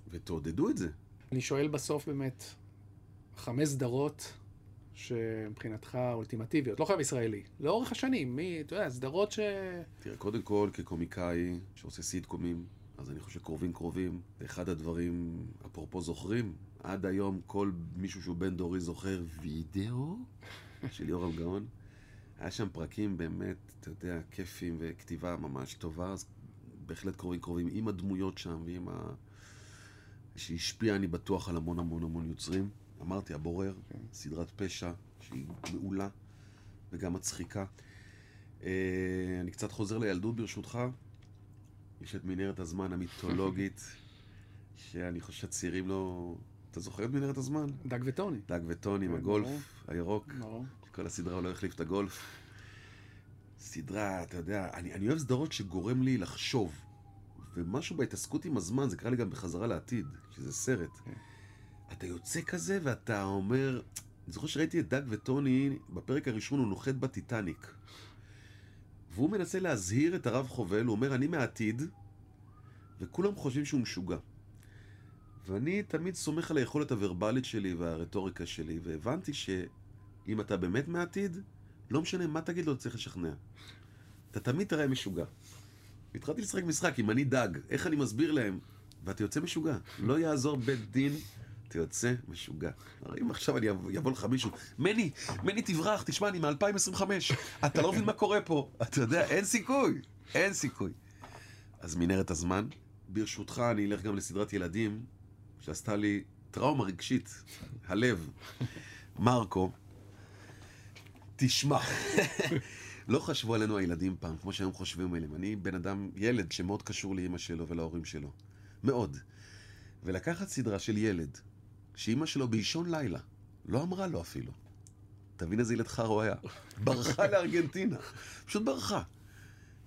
ותעודדו את זה. אני שואל בסוף באמת, חמש סדרות שמבחינתך אולטימטיביות, לא חייב ישראלי, לאורך השנים, מי, אתה יודע, סדרות ש... תראה, קודם כל, כקומיקאי שעושה סיטקומים, אז אני חושב קרובים קרובים. אחד הדברים, אפרופו זוכרים, עד היום כל מישהו שהוא בן דורי זוכר וידאו של יורם גאון. היה שם פרקים באמת, אתה יודע, כיפים וכתיבה ממש טובה, אז בהחלט קרובים קרובים, עם הדמויות שם ועם ה... שהשפיע, אני בטוח, על המון המון המון יוצרים. אמרתי, הבורר, סדרת פשע, שהיא מעולה וגם מצחיקה. אה, אני קצת חוזר לילדות ברשותך. יש את מנהרת הזמן המיתולוגית, שאני חושב שהצעירים לא... אתה זוכר את מנהרת הזמן? דג וטוני. דג וטוני עם כן, הגולף. הירוק. ברור. כל הסדרה הוא לא החליף את הגולף. סדרה, אתה יודע, אני, אני אוהב סדרות שגורם לי לחשוב. ומשהו בהתעסקות עם הזמן, זה קרה לי גם בחזרה לעתיד, שזה סרט. כן. אתה יוצא כזה ואתה אומר... אני זוכר שראיתי את דג וטוני, בפרק הראשון הוא נוחת בטיטניק. והוא מנסה להזהיר את הרב חובל, הוא אומר, אני מהעתיד, וכולם חושבים שהוא משוגע. ואני תמיד סומך על היכולת הוורבלית שלי והרטוריקה שלי, והבנתי שאם אתה באמת מהעתיד, לא משנה מה תגיד לו, אתה צריך לשכנע. אתה תמיד תראה משוגע. התחלתי לשחק משחק, אם אני דג, איך אני מסביר להם? ואתה יוצא משוגע. לא יעזור בית דין, אתה יוצא משוגע. הרי אם עכשיו אני יבוא, לך מישהו, מני, מני תברח, תשמע, אני מ-2025, אתה לא מבין מה קורה פה. אתה יודע, אין סיכוי, אין סיכוי. אז מנהרת הזמן, ברשותך אני אלך גם לסדרת ילדים, שעשתה לי טראומה רגשית, הלב. מרקו, תשמע, לא חשבו עלינו הילדים פעם, כמו שהיום חושבים עליהם. אני בן אדם, ילד שמאוד קשור לאימא שלו ולהורים שלו. מאוד. ולקחת סדרה של ילד, שאימא שלו באישון לילה, לא אמרה לו אפילו. תבין איזה ילד חר הוא היה. ברחה לארגנטינה. פשוט ברחה.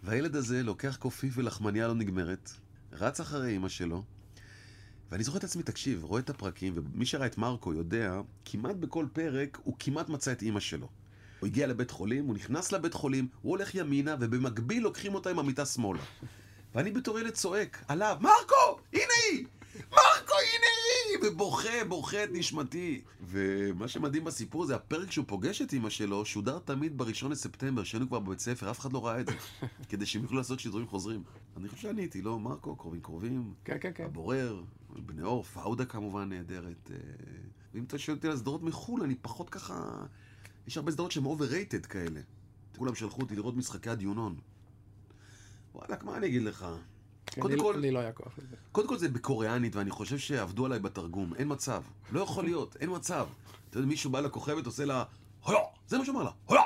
והילד הזה לוקח קופיף ולחמניה לא נגמרת, רץ אחרי אימא שלו, ואני זוכר את עצמי, תקשיב, רואה את הפרקים, ומי שראה את מרקו יודע, כמעט בכל פרק הוא כמעט מצא את אימא שלו. הוא הגיע לבית חולים, הוא נכנס לבית חולים, הוא הולך ימינה, ובמקביל לוקחים אותה עם המיטה שמאלה. ואני בתור ילד צועק עליו, מרקו, הנה היא! מרקו, הנה היא! ובוכה, בוכה את נשמתי. ומה שמדהים בסיפור זה הפרק שהוא פוגש את אימא שלו, שודר תמיד בראשון לספטמבר, שהיינו כבר בבית ספר, אף אחד לא ראה את זה. כדי שהם יוכלו לעשות שידורים חוזרים. אני חושב שאני הייתי, לא, מרקו, קרובים קרובים. כן, כן, כן. הבורר, בני אור, פאודה כמובן נהדרת. אה, ואם אתה שואל אותי על סדרות מחו"ל, אני פחות ככה... יש הרבה סדרות שהן overrated כאלה. כולם שלחו אותי לראות משחקי הדיונון. וואלכ, מה אני אגיד לך? כן, קודם כל- לי לא היה כוח לזה. קודם כל זה בקוריאנית, ואני חושב שעבדו עליי בתרגום. אין מצב. לא יכול להיות, אין מצב. אתה יודע, מישהו בא לכוכבת, עושה לה, הויה! זה מה שאומר לה, הויה!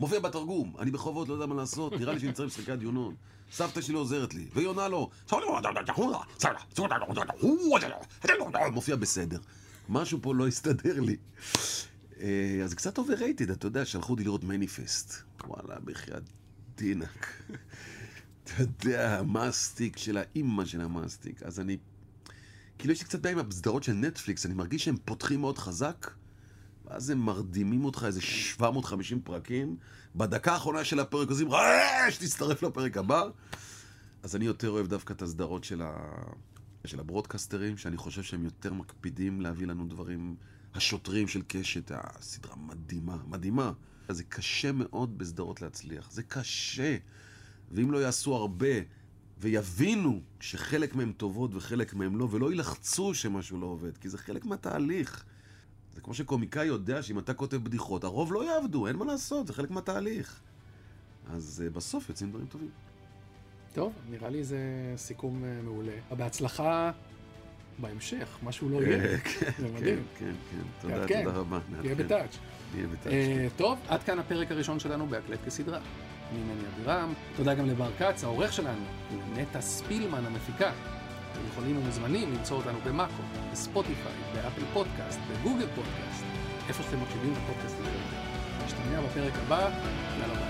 מופיע בתרגום. אני בחובות, לא יודע מה לעשות, נראה לי שאני צריך משחקי הדיונון. סבתא שלי עוזרת לי, והיא עונה לו, מופיע בסדר. משהו פה לא הסתדר לי. אה, אז קצת overrated, אתה יודע, שלחו אותי לראות מניפסט. וואלה, בחייאת דינק. אתה יודע, המאסטיק של האימא של המאסטיק. אז אני... כאילו יש לי קצת בעיה עם הסדרות של נטפליקס, אני מרגיש שהם פותחים מאוד חזק, ואז הם מרדימים אותך איזה 750 פרקים, בדקה האחרונה של הפרק עושים רעש, תצטרף לפרק הבא. אז אני יותר אוהב דווקא את הסדרות של, ה... של הברודקסטרים, שאני חושב שהם יותר מקפידים להביא לנו דברים... השוטרים של קשת, הסדרה מדהימה, מדהימה. זה קשה מאוד בסדרות להצליח, זה קשה. ואם לא יעשו הרבה ויבינו שחלק מהם טובות וחלק מהם לא, ולא ילחצו שמשהו לא עובד, כי זה חלק מהתהליך. זה כמו שקומיקאי יודע שאם אתה כותב בדיחות, הרוב לא יעבדו, אין מה לעשות, זה חלק מהתהליך. אז uh, בסוף יוצאים דברים טובים. טוב, נראה לי זה סיכום אה, מעולה. בהצלחה בהמשך, משהו לא יהיה. כן, זה מדהים. כן, כן, תודה, נעדכן. תודה רבה. תהיה. בטאץ'. נהיה בטאץ'. אה, טוב, עד כאן הפרק הראשון שלנו בהקלט כסדרה. אני מני אבירם, תודה גם לבר כץ, העורך שלנו, לנטע ספילמן המפיקה. אתם יכולים ומוזמנים למצוא אותנו במאקו, בספוטיפיי, באפל פודקאסט, בגוגל פודקאסט, איפה שאתם מקשיבים לפודקאסט הזה. נשתמע בפרק הבא, יאללה.